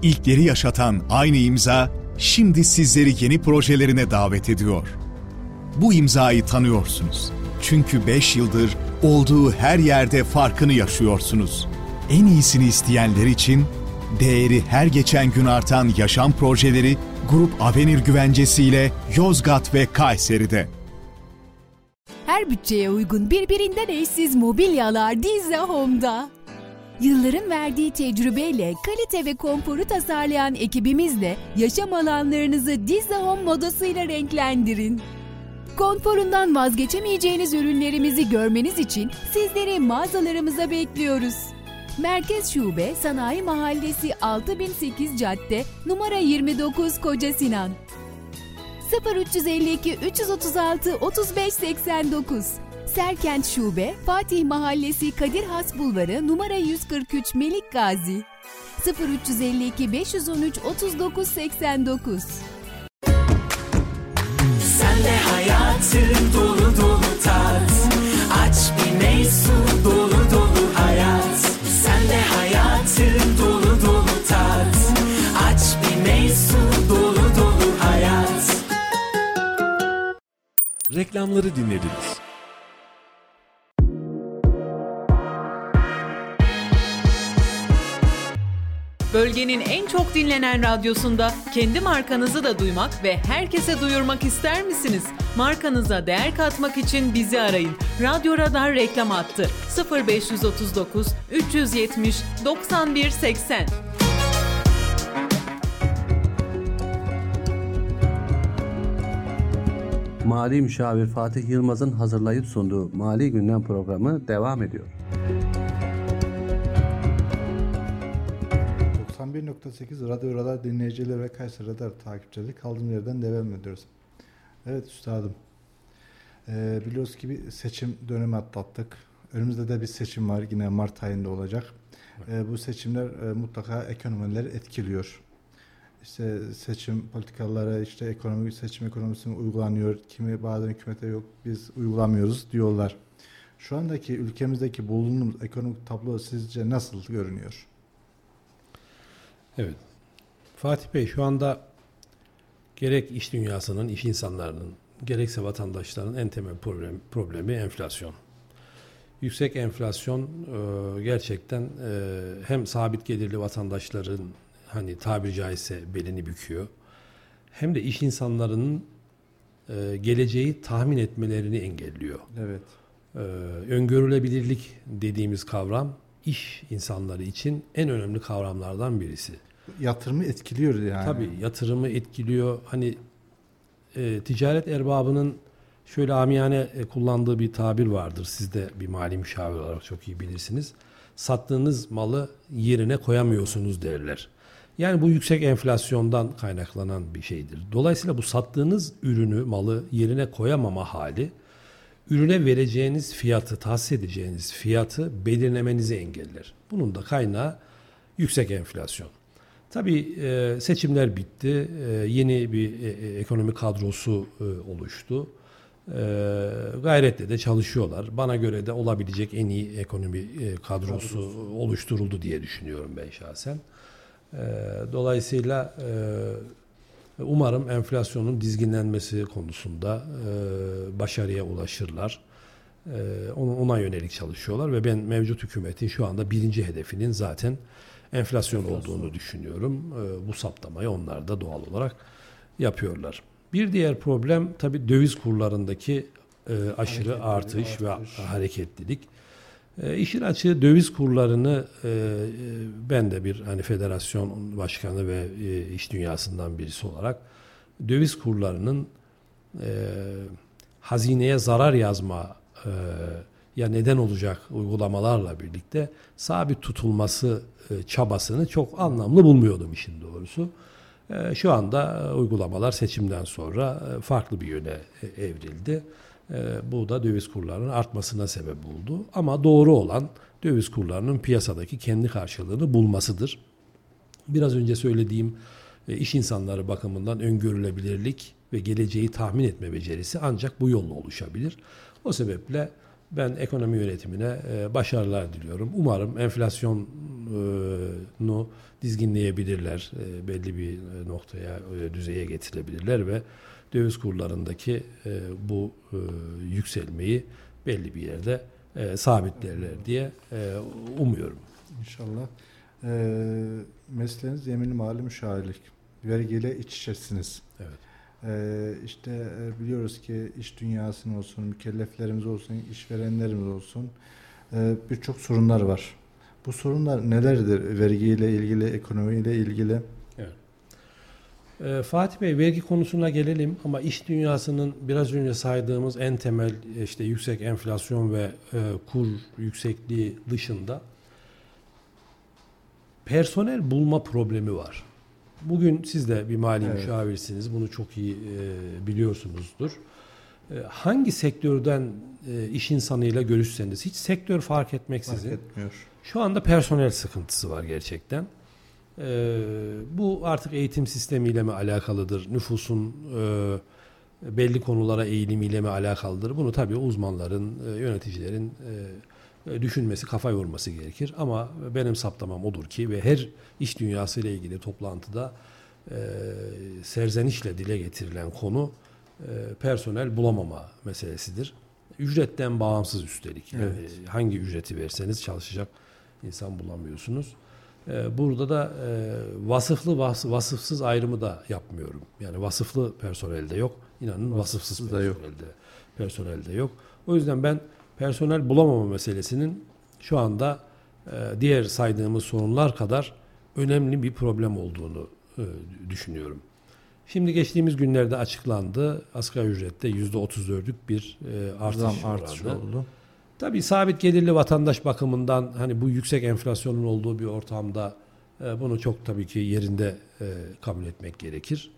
İlkleri yaşatan aynı imza şimdi sizleri yeni projelerine davet ediyor. Bu imzayı tanıyorsunuz. Çünkü 5 yıldır olduğu her yerde farkını yaşıyorsunuz. En iyisini isteyenler için değeri her geçen gün artan yaşam projeleri Grup Avenir güvencesiyle Yozgat ve Kayseri'de. Her bütçeye uygun birbirinden eşsiz mobilyalar Dizza Home'da. Yılların verdiği tecrübeyle kalite ve konforu tasarlayan ekibimizle yaşam alanlarınızı Dizza Home modasıyla renklendirin. Konforundan vazgeçemeyeceğiniz ürünlerimizi görmeniz için sizleri mağazalarımıza bekliyoruz. Merkez Şube Sanayi Mahallesi 6008 Cadde numara 29 Koca Sinan 0352 336 3589 Serkent Şube Fatih Mahallesi Kadir Has Bulvarı numara 143 Melik Gazi. 0352 513 3989 Sen de hayatın dolu dolu tat. Aç bir meysu dolu dolu hayat. Sen de hayatın dolu dolu tat. Aç bir meysu dolu dolu hayat. Reklamları dinlediniz. Bölgenin en çok dinlenen radyosunda kendi markanızı da duymak ve herkese duyurmak ister misiniz? Markanıza değer katmak için bizi arayın. Radyo Radar reklam attı. 0539 370 91 80. Mali Müşavir Fatih Yılmaz'ın hazırlayıp sunduğu Mali Gündem programı devam ediyor. 91.8 Radyo Radar dinleyicileri ve Kayseri Radar takipçileri kaldığım yerden devam ediyoruz. Evet üstadım. Ee, biliyoruz ki bir seçim dönemi atlattık. Önümüzde de bir seçim var yine Mart ayında olacak. Ee, bu seçimler e, mutlaka ekonomileri etkiliyor. İşte seçim politikaları, işte ekonomi seçim ekonomisini uygulanıyor. Kimi bazen hükümete yok biz uygulamıyoruz diyorlar. Şu andaki ülkemizdeki bulunduğumuz ekonomik tablo sizce nasıl görünüyor? Evet. Fatih Bey şu anda gerek iş dünyasının, iş insanlarının, gerekse vatandaşların en temel problem, problemi enflasyon. Yüksek enflasyon e, gerçekten e, hem sabit gelirli vatandaşların hani tabiri caizse belini büküyor. Hem de iş insanlarının e, geleceği tahmin etmelerini engelliyor. Evet. E, öngörülebilirlik dediğimiz kavram iş insanları için en önemli kavramlardan birisi. Yatırımı etkiliyor yani. Tabii yatırımı etkiliyor. Hani e, ticaret erbabının şöyle amiyane e, kullandığı bir tabir vardır. Siz de bir mali müşavir olarak çok iyi bilirsiniz. Sattığınız malı yerine koyamıyorsunuz derler. Yani bu yüksek enflasyondan kaynaklanan bir şeydir. Dolayısıyla bu sattığınız ürünü, malı yerine koyamama hali ürüne vereceğiniz fiyatı, tahsis edeceğiniz fiyatı belirlemenizi engeller. Bunun da kaynağı yüksek enflasyon. Tabii e, seçimler bitti. E, yeni bir e, ekonomi kadrosu oluştu. Gayretle de çalışıyorlar. Bana göre de olabilecek en iyi ekonomi e, kadrosu oluşturuldu diye düşünüyorum ben şahsen. Dolayısıyla umarım enflasyonun dizginlenmesi konusunda başarıya ulaşırlar. Ona yönelik çalışıyorlar ve ben mevcut hükümetin şu anda birinci hedefinin zaten enflasyon olduğunu düşünüyorum. E, bu saptamayı onlar da doğal olarak yapıyorlar. Bir diğer problem tabii döviz kurlarındaki e, aşırı artış, ve hareketlilik. E, işin açığı döviz kurlarını e, e, ben de bir hani federasyon başkanı ve e, iş dünyasından birisi olarak döviz kurlarının e, hazineye zarar yazma e, ya neden olacak uygulamalarla birlikte sabit tutulması e, çabasını çok anlamlı bulmuyordum işin doğrusu. E, şu anda e, uygulamalar seçimden sonra farklı bir yöne evrildi. Bu da döviz kurlarının artmasına sebep oldu. Ama doğru olan döviz kurlarının piyasadaki kendi karşılığını bulmasıdır. Biraz önce söylediğim iş insanları bakımından öngörülebilirlik ve geleceği tahmin etme becerisi ancak bu yolla oluşabilir. O sebeple ben ekonomi yönetimine e, başarılar diliyorum. Umarım enflasyonu dizginleyebilirler, e, belli bir e, noktaya, e, düzeye getirebilirler ve döviz kurlarındaki e, bu e, yükselmeyi belli bir yerde e, sabitlerler diye e, umuyorum. İnşallah. Mesleğiniz yeminli mali müşavirlik. Vergiyle iç içesiniz. Evet. Ee, işte e, biliyoruz ki iş dünyasının olsun, mükelleflerimiz olsun, işverenlerimiz olsun e, birçok sorunlar var. Bu sorunlar nelerdir? Vergiyle ilgili, ekonomiyle ilgili. Ee, Fatih Bey vergi konusuna gelelim ama iş dünyasının biraz önce saydığımız en temel işte yüksek enflasyon ve e, kur yüksekliği dışında personel bulma problemi var. Bugün siz de bir mali Evet. müşavirsiniz. Bunu çok iyi e, biliyorsunuzdur. E, hangi sektörden e, iş insanıyla görüşseniz hiç sektör fark Fark etmeksizin etmiyor. şu anda personel sıkıntısı var gerçekten. Ee, bu artık eğitim sistemiyle mi alakalıdır? Nüfusun e, belli konulara eğilimiyle mi alakalıdır? Bunu tabii uzmanların, e, yöneticilerin e, düşünmesi, kafa yorması gerekir. Ama benim saptamam odur ki ve her iş dünyası ile ilgili toplantıda e, serzenişle dile getirilen konu personel bulamama meselesidir. Ücretten bağımsız üstelik. Evet. hangi ücreti verseniz çalışacak insan bulamıyorsunuz. E, burada da e, vasıflı vas- vasıfsız ayrımı da yapmıyorum. Yani vasıflı personelde yok. İnanın vasıfsız da yok. personelde personelde yok. O yüzden ben personel bulamama meselesinin şu anda e, diğer saydığımız sorunlar kadar önemli bir problem olduğunu e, düşünüyorum. Şimdi geçtiğimiz günlerde açıklandı. Asgari ücrette %34'lük bir e, artış Zam oranı. artış oldu. Tabii sabit gelirli vatandaş bakımından hani bu yüksek enflasyonun olduğu bir ortamda bunu çok tabii ki yerinde kabul etmek gerekir.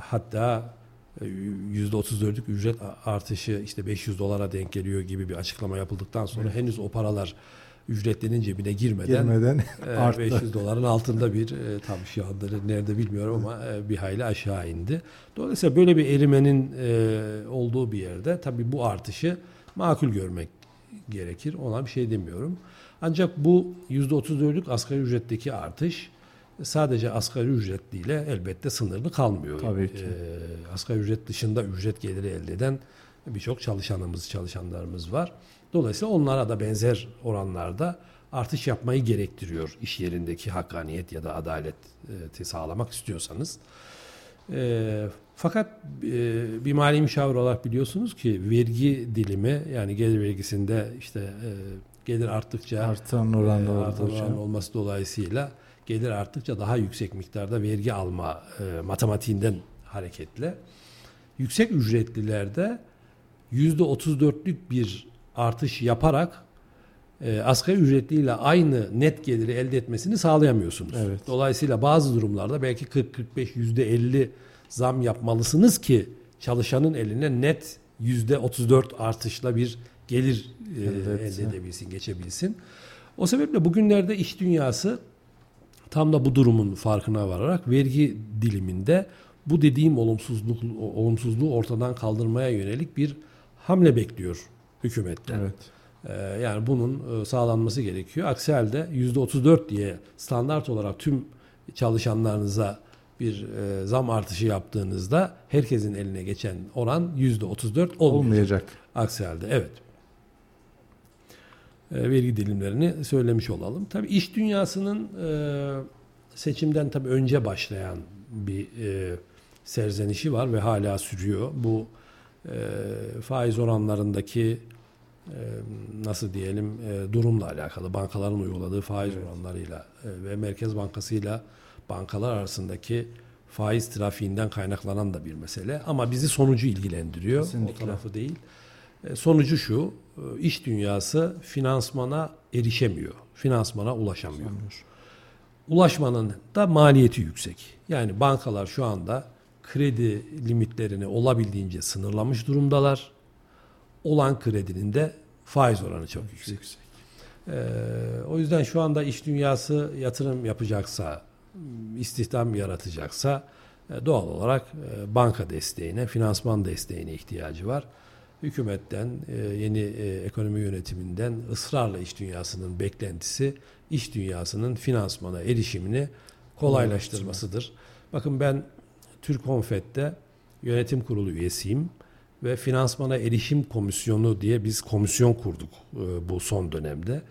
Hatta %34'lük ücret artışı işte 500 dolara denk geliyor gibi bir açıklama yapıldıktan sonra henüz o paralar ücretlinin cebine girmeden Girmeden e, *laughs* arttı. 500 doların altında bir e, tam şu anda nerede bilmiyorum ama e, bir hayli aşağı indi. Dolayısıyla böyle bir erimenin e, olduğu bir yerde tabii bu artışı makul görmek gerekir. Ona bir şey demiyorum. Ancak bu %34'lük asgari ücretteki artış sadece asgari ücretliyle elbette sınırlı kalmıyor. Tabii ki. E, asgari ücret dışında ücret geliri elde eden birçok çalışanımız, çalışanlarımız var. Dolayısıyla onlara da benzer oranlarda artış yapmayı gerektiriyor iş yerindeki hakkaniyet ya da adaleti sağlamak istiyorsanız. E, fakat e, bir mali müşavir olarak biliyorsunuz ki vergi dilimi yani gelir vergisinde işte e, gelir arttıkça Artan oranda e, artan oran olması dolayısıyla gelir arttıkça daha yüksek miktarda vergi alma e, matematiğinden hareketle yüksek ücretlilerde yüzde 34'lük bir artış yaparak e, asgari ücretliyle aynı net geliri elde etmesini sağlayamıyorsunuz. Evet. Dolayısıyla bazı durumlarda belki 40-45 yüzde 50 zam yapmalısınız ki çalışanın eline net yüzde 34 artışla bir gelir e, Elde edebilsin, geçebilsin. O sebeple bugünlerde iş dünyası tam da bu durumun farkına vararak vergi diliminde bu dediğim olumsuzluk olumsuzluğu ortadan kaldırmaya yönelik bir hamle bekliyor hükümetten. Evet. Ee, yani bunun e, sağlanması gerekiyor. Aksi halde %34 diye standart olarak tüm çalışanlarınıza bir e, zam artışı yaptığınızda herkesin eline geçen oran %34 olmayacak. Olmayacak. Aksi halde evet. E, vergi dilimlerini söylemiş olalım. Tabii iş dünyasının e, seçimden tabii önce başlayan bir e, serzenişi var ve hala sürüyor. Bu faiz oranlarındaki nasıl diyelim durumla alakalı bankaların uyguladığı faiz oranlarıyla e, ve Merkez Bankası'yla bankalar arasındaki faiz trafiğinden kaynaklanan da bir mesele ama bizi sonucu ilgilendiriyor. Kesinlikle. O tarafı değil. E, sonucu şu, e, iş dünyası finansmana erişemiyor. Finansmana ulaşamıyor. Ulaşmanın da maliyeti yüksek. Yani bankalar şu anda kredi limitlerini olabildiğince sınırlamış durumdalar. Olan kredinin de faiz oranı çok yüksek. Ee, o yüzden şu anda iş dünyası yatırım yapacaksa, istihdam yaratacaksa e, doğal olarak banka desteğine, finansman desteğine ihtiyacı var. Hükümetten, e, yeni e, ekonomi yönetiminden ısrarla iş dünyasının beklentisi, iş dünyasının finansmana erişimini kolaylaştırmasıdır. Bakın ben Türk Konfet'te yönetim kurulu üyesiyim ve finansmana erişim komisyonu diye biz komisyon kurduk e, bu son dönemde.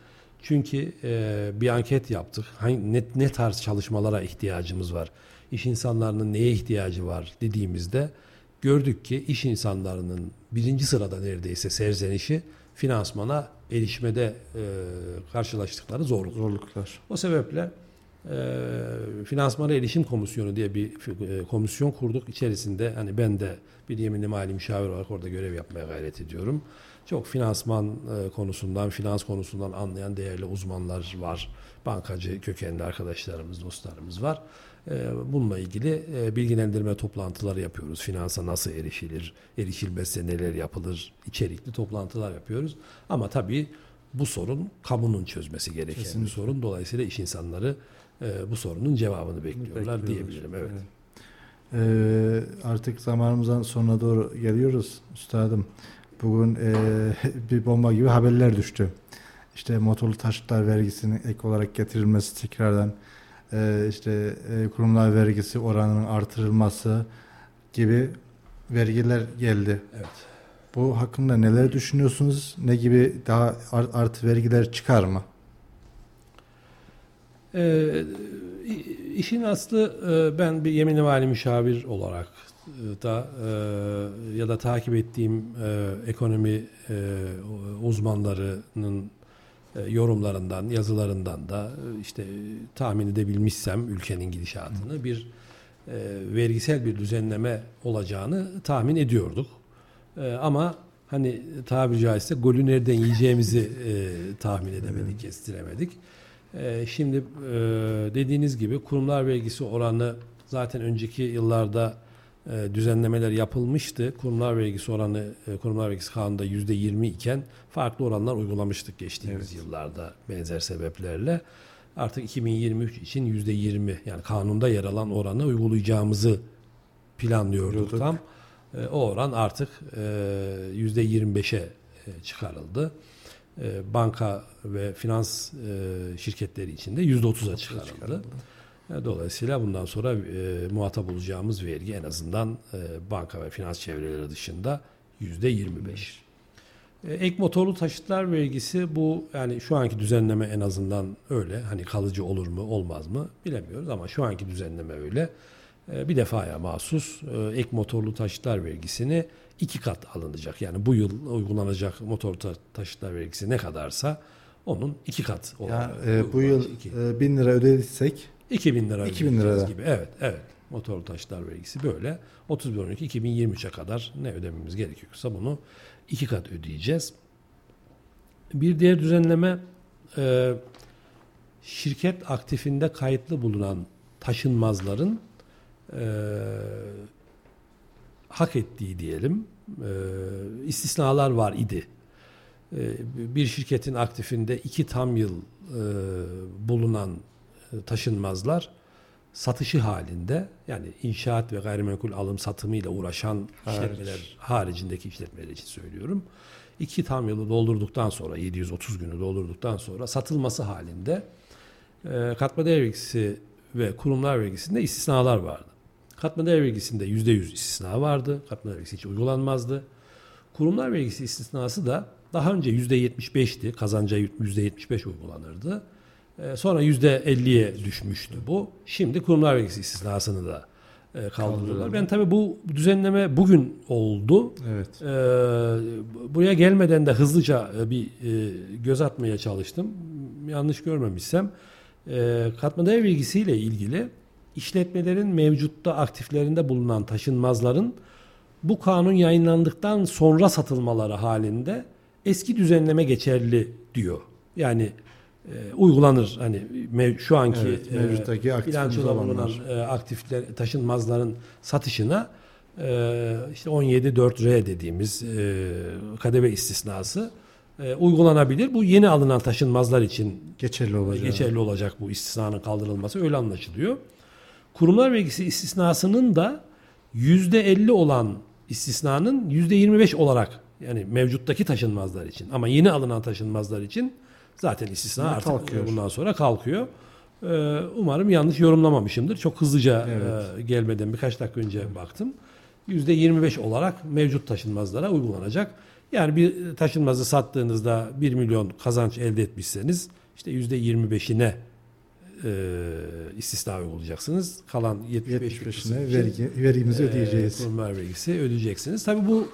Çünkü bir anket yaptık. Ne, ne tarz çalışmalara ihtiyacımız var? İş insanlarının neye ihtiyacı var dediğimizde gördük ki iş insanlarının birinci sırada neredeyse serzenişi finansmana erişmede e, karşılaştıkları zorluk. Zorluklar. O sebeple e, finansmana erişim komisyonu diye bir e, komisyon kurduk. İçerisinde hani ben de bir yeminli mali müşavir olarak orada görev yapmaya gayret ediyorum. Çok finansman e, konusundan, finans konusundan anlayan değerli uzmanlar var. Bankacı kökenli arkadaşlarımız, dostlarımız var. E, bununla ilgili e, bilgilendirme toplantıları yapıyoruz. Finansa nasıl erişilir, erişilmezse neler yapılır, içerikli toplantılar yapıyoruz. Ama tabii bu sorun kamunun çözmesi gereken bir sorun. Dolayısıyla iş insanları e, bu sorunun cevabını bekliyorlar Bekliyorlar. diyebilirim. Evet. Ee, artık zamanımızdan sonuna doğru geliyoruz üstadım. Bugün e, *laughs* bir bomba gibi haberler düştü. İşte motorlu taşıtlar vergisinin ek olarak getirilmesi tekrardan e, işte e, kurumlar vergisi oranının artırılması gibi vergiler geldi. Evet. Bu hakkında neler düşünüyorsunuz? Ne gibi daha ar- artı vergiler çıkar mı? İ- işin aslı e, ben bir yeminli vali müşavir olarak e, da e, ya da takip ettiğim e, ekonomi e, uzmanlarının e, yorumlarından, yazılarından da e, işte tahmin edebilmişsem ülkenin gidişatını bir e, vergisel bir düzenleme olacağını tahmin ediyorduk. E, ama hani tabiri caizse golü nereden yiyeceğimizi e, tahmin edemedik, kestiremedik. E, şimdi e, dediğiniz gibi kurumlar vergisi oranı zaten önceki yıllarda e, düzenlemeler yapılmıştı. Kurumlar vergisi oranı e, kurumlar vergisi kanunda yüzde yirmi iken farklı oranlar uygulamıştık geçtiğimiz yıllarda benzer sebeplerle. Artık 2023 için yüzde yirmi yani kanunda yer alan oranı uygulayacağımızı planlıyorduk Diyorduk. tam. E, o oran artık e, yüzde 25'e e, çıkarıldı. E, banka ve finans e, şirketleri için de yüzde 30'a çıkarıldı. E, Dolayısıyla bundan sonra e, muhatap olacağımız vergi en azından e, banka ve finans çevreleri dışında yüzde 25. E, ek motorlu taşıtlar vergisi bu yani şu anki düzenleme en azından öyle. Hani kalıcı olur mu olmaz mı bilemiyoruz ama şu anki düzenleme öyle. E, bir defaya mahsus e, ek motorlu taşıtlar vergisini iki kat alınacak. Yani bu yıl uygulanacak motor ta- taşıtlar vergisi ne kadarsa onun iki kat olarak e, bu yıl e, 1000 lira ödediysek 2000 lira 2000 ödeyeceğiz lirada. gibi. Evet, evet. Motorlu taşıtlar vergisi böyle. 31 Aralık 2023'e kadar ne ödememiz gerekiyorsa bunu iki kat ödeyeceğiz. Bir diğer düzenleme e, şirket aktifinde kayıtlı bulunan taşınmazların e, hak ettiği diyelim e, istisnalar var idi. E, bir şirketin aktifinde iki tam yıl e, bulunan taşınmazlar satışı halinde yani inşaat ve gayrimenkul alım satımıyla uğraşan işletmeler haricindeki işletmeler için söylüyorum. İki tam yılı doldurduktan sonra 730 günü doldurduktan sonra satılması halinde e, katma değer vergisi ve kurumlar vergisinde istisnalar vardı. Katma değer vergisinde %100 istisna vardı. Katma değer vergisi hiç uygulanmazdı. Kurumlar vergisi istisnası da daha önce %75'ti. Kazanca %75 uygulanırdı. Ee, Sonra %50'ye düşmüştü bu. Şimdi kurumlar vergisi istisnasını da e, kaldırıyorlar. Ben tabii bu düzenleme bugün oldu. evet. Ee, buraya gelmeden de hızlıca e, bir e, göz atmaya çalıştım. Yanlış görmemişsem e, katma değer vergisiyle ilgili işletmelerin mevcutta aktiflerinde bulunan taşınmazların bu kanun yayınlandıktan sonra satılmaları halinde eski düzenleme geçerli diyor. Yani e, uygulanır hani mev- şu anki Evet, mevcuttaki e, olanlar. bulunan e, aktifler taşınmazların satışına e, işte 17.4R dediğimiz e, kademe istisnası e, uygulanabilir. Bu yeni alınan taşınmazlar için Geçerli olacak. geçerli olacak bu istisnanın kaldırılması öyle anlaşılıyor. Kurumlar vergisi istisnasının da %50 olan istisnanın %25 olarak yani mevcuttaki taşınmazlar için ama yeni alınan taşınmazlar için zaten istisna Bunlar artık kalkıyor. bundan sonra kalkıyor. Ee, umarım yanlış yorumlamamışımdır. Çok hızlıca Evet. e, gelmeden birkaç dakika önce baktım. %25 olarak mevcut taşınmazlara uygulanacak. Yani bir taşınmazı sattığınızda 1 milyon kazanç elde etmişseniz işte %25'ine e, istisna uygulayacaksınız. Kalan 75 75'ine vergi, vergimizi ödeyeceğiz. kurumlar vergisi ödeyeceksiniz. Tabii bu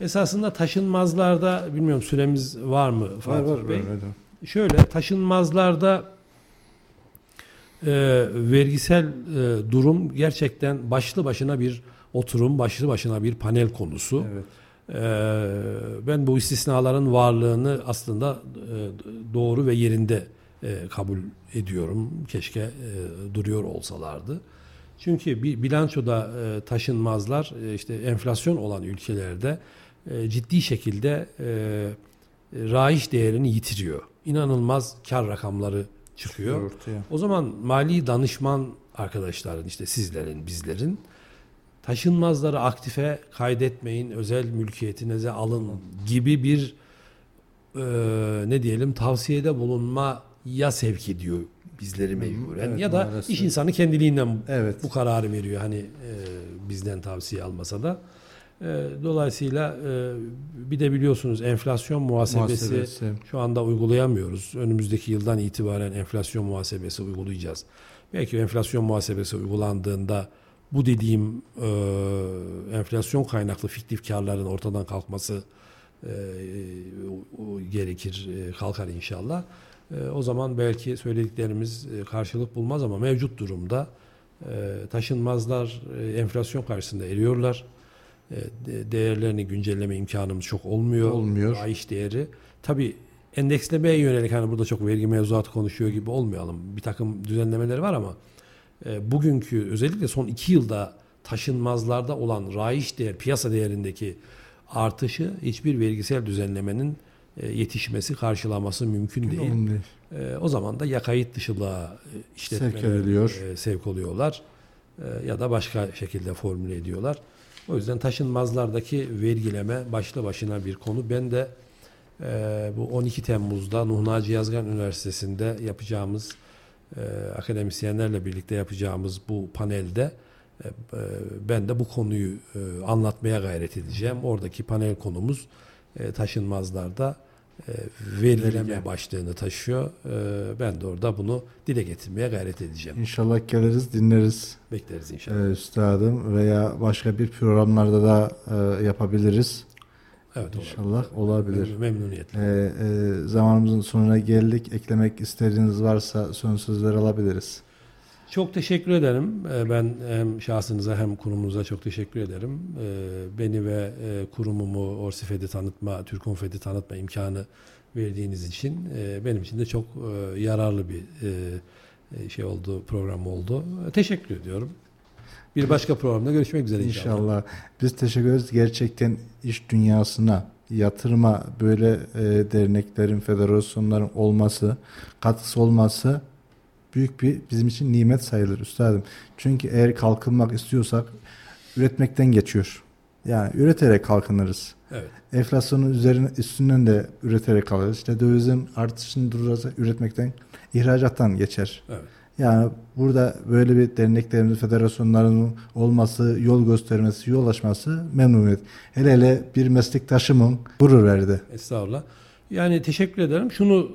esasında taşınmazlarda bilmiyorum süremiz var mı var Fatih var. Bey? var, var. Şöyle taşınmazlarda e, vergisel e, durum gerçekten başlı başına bir oturum, başlı başına bir panel konusu. Evet. E, ben bu istisnaların varlığını aslında e, doğru ve yerinde e, kabul ediyorum. Keşke e, duruyor olsalardı. Çünkü bir bilançoda e, taşınmazlar e, işte enflasyon olan ülkelerde e, ciddi şekilde e, raiş değerini yitiriyor. İnanılmaz kar rakamları çıkıyor. Ortaya. O zaman mali danışman arkadaşların işte sizlerin, bizlerin taşınmazları aktife kaydetmeyin, özel mülkiyetinize alın gibi bir e, ne diyelim tavsiyede bulunmaya sevk ediyor bizleri mecburen. evet, ya da maalesef. iş insanı kendiliğinden Evet. bu kararı veriyor hani e, bizden tavsiye almasa da. E, dolayısıyla e, bir de biliyorsunuz enflasyon muhasebesi, Muhasebesi. şu anda uygulayamıyoruz. Önümüzdeki yıldan itibaren enflasyon muhasebesi uygulayacağız. Belki enflasyon muhasebesi uygulandığında bu dediğim e, enflasyon kaynaklı fiktif karların ortadan kalkması e, gerekir, kalkar inşallah. O zaman belki söylediklerimiz karşılık bulmaz ama mevcut durumda taşınmazlar enflasyon karşısında eriyorlar. E, de- değerlerini güncelleme imkanımız çok olmuyor. Olmuyor. Fahiş değeri. Tabii endekslemeye yönelik hani burada çok vergi mevzuatı konuşuyor gibi olmayalım. Bir takım düzenlemeleri var ama e, bugünkü özellikle son iki yılda taşınmazlarda olan raiş değer, piyasa değerindeki artışı hiçbir vergisel düzenlemenin e, yetişmesi, karşılaması mümkün değil. Değil. O zaman da ya kayıt dışılığa işletmeler Sevk sevk oluyorlar ya da başka şekilde formüle ediyorlar. O yüzden taşınmazlardaki vergileme başlı başına bir konu. Ben de e, bu 12 Temmuz'da Nuh Naci Yazgan Üniversitesi'nde yapacağımız e, akademisyenlerle birlikte yapacağımız bu panelde e, e, ben de bu konuyu e, anlatmaya gayret edeceğim. Oradaki panel konumuz e, taşınmazlarda verileme Vergi. başlığını taşıyor. E, ben de orada bunu dile getirmeye gayret edeceğim. İnşallah geliriz, dinleriz Bekleriz inşallah. e, üstadım veya başka bir programlarda da e, yapabiliriz. evet olabilir. İnşallah olabilir. Memnuniyetle. E, e, zamanımızın sonuna geldik. Eklemek istediğiniz varsa son sözler alabiliriz. Çok teşekkür ederim. Ee, Ben hem şahsınıza hem kurumunuza çok teşekkür ederim. Ee, Beni ve e, kurumumu Orsifed'i tanıtma, Türkonfed'i tanıtma imkanı verdiğiniz için e, benim için de çok e, yararlı bir şey oldu, program oldu. Teşekkür ediyorum. Bir başka programda görüşmek üzere inşallah. İnşallah. Biz teşekkür ederiz. Gerçekten iş dünyasına, yatırıma böyle derneklerin, federasyonların olması, katkısı olması büyük bir bizim için nimet sayılır üstadım. Çünkü eğer kalkınmak istiyorsak üretmekten geçiyor. Yani üreterek kalkınırız. Evet. Enflasyonun üzerine üstünden de üreterek kalırız. İşte dövizin artışını durduracak üretmekten, ihracattan geçer. Evet. Yani burada böyle bir derneklerimizin, federasyonların olması, yol göstermesi, yol açması memnuniyet. Hele hele bir meslektaşımın gurur verdi. Estağfurullah. Yani teşekkür ederim. Şunu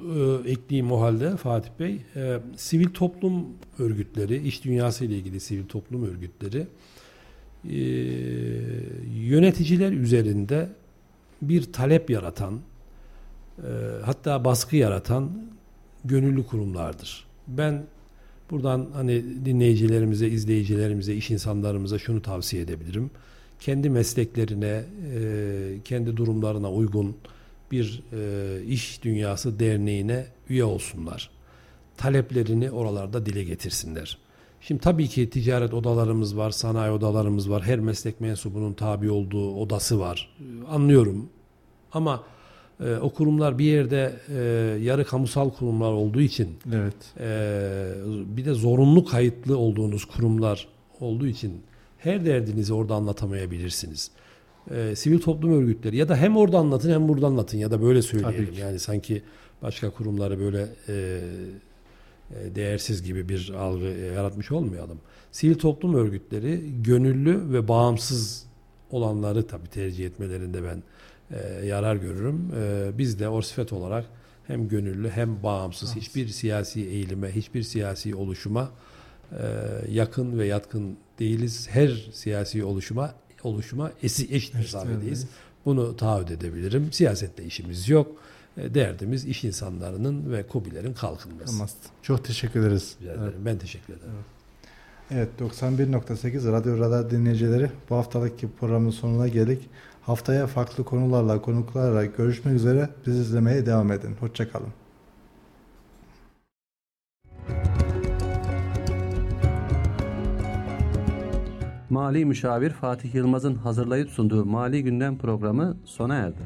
e, ekleyeyim o halde Fatih Bey. E, sivil toplum örgütleri, iş dünyası ile ilgili sivil toplum örgütleri e, yöneticiler üzerinde bir talep yaratan, e, hatta baskı yaratan gönüllü kurumlardır. Ben buradan hani dinleyicilerimize, izleyicilerimize, iş insanlarımıza şunu tavsiye edebilirim. Kendi mesleklerine, e, kendi durumlarına uygun bir e, iş dünyası derneğine üye olsunlar. Taleplerini oralarda dile getirsinler. Şimdi tabii ki ticaret odalarımız var, sanayi odalarımız var. Her meslek mensubunun tabi olduğu odası var. E, Anlıyorum. Ama e, o kurumlar bir yerde e, yarı kamusal kurumlar olduğu için Evet. ee, bir de zorunlu kayıtlı olduğunuz kurumlar olduğu için her derdinizi orada anlatamayabilirsiniz. Ee, sivil toplum örgütleri ya da hem orada anlatın hem burada anlatın ya da böyle söyleyelim. Yani sanki başka kurumları böyle e, e, değersiz gibi bir algı e, yaratmış olmayalım. Sivil toplum örgütleri gönüllü ve bağımsız olanları tabii tercih etmelerinde ben e, yarar görürüm. E, biz de Orsifet olarak hem gönüllü hem bağımsız hiçbir siyasi eğilime, hiçbir siyasi oluşuma e, yakın ve yatkın değiliz. Her siyasi oluşuma oluşuma eşit mesafeldeyiz. Bunu taahhüt edebilirim. Siyasette işimiz yok. E, Derdimiz iş insanlarının ve KOBİ'lerin kalkınması. Tamam. Çok teşekkür ederiz. Evet. Ben teşekkür ederim. Evet 91.8 Radyo Radar dinleyicileri bu haftalık programın sonuna geldik. Haftaya farklı konularla, konuklarla görüşmek üzere. Bizi izlemeye devam edin. Hoşçakalın. Mali Müşavir Fatih Yılmaz'ın hazırlayıp sunduğu Mali Gündem programı sona erdi.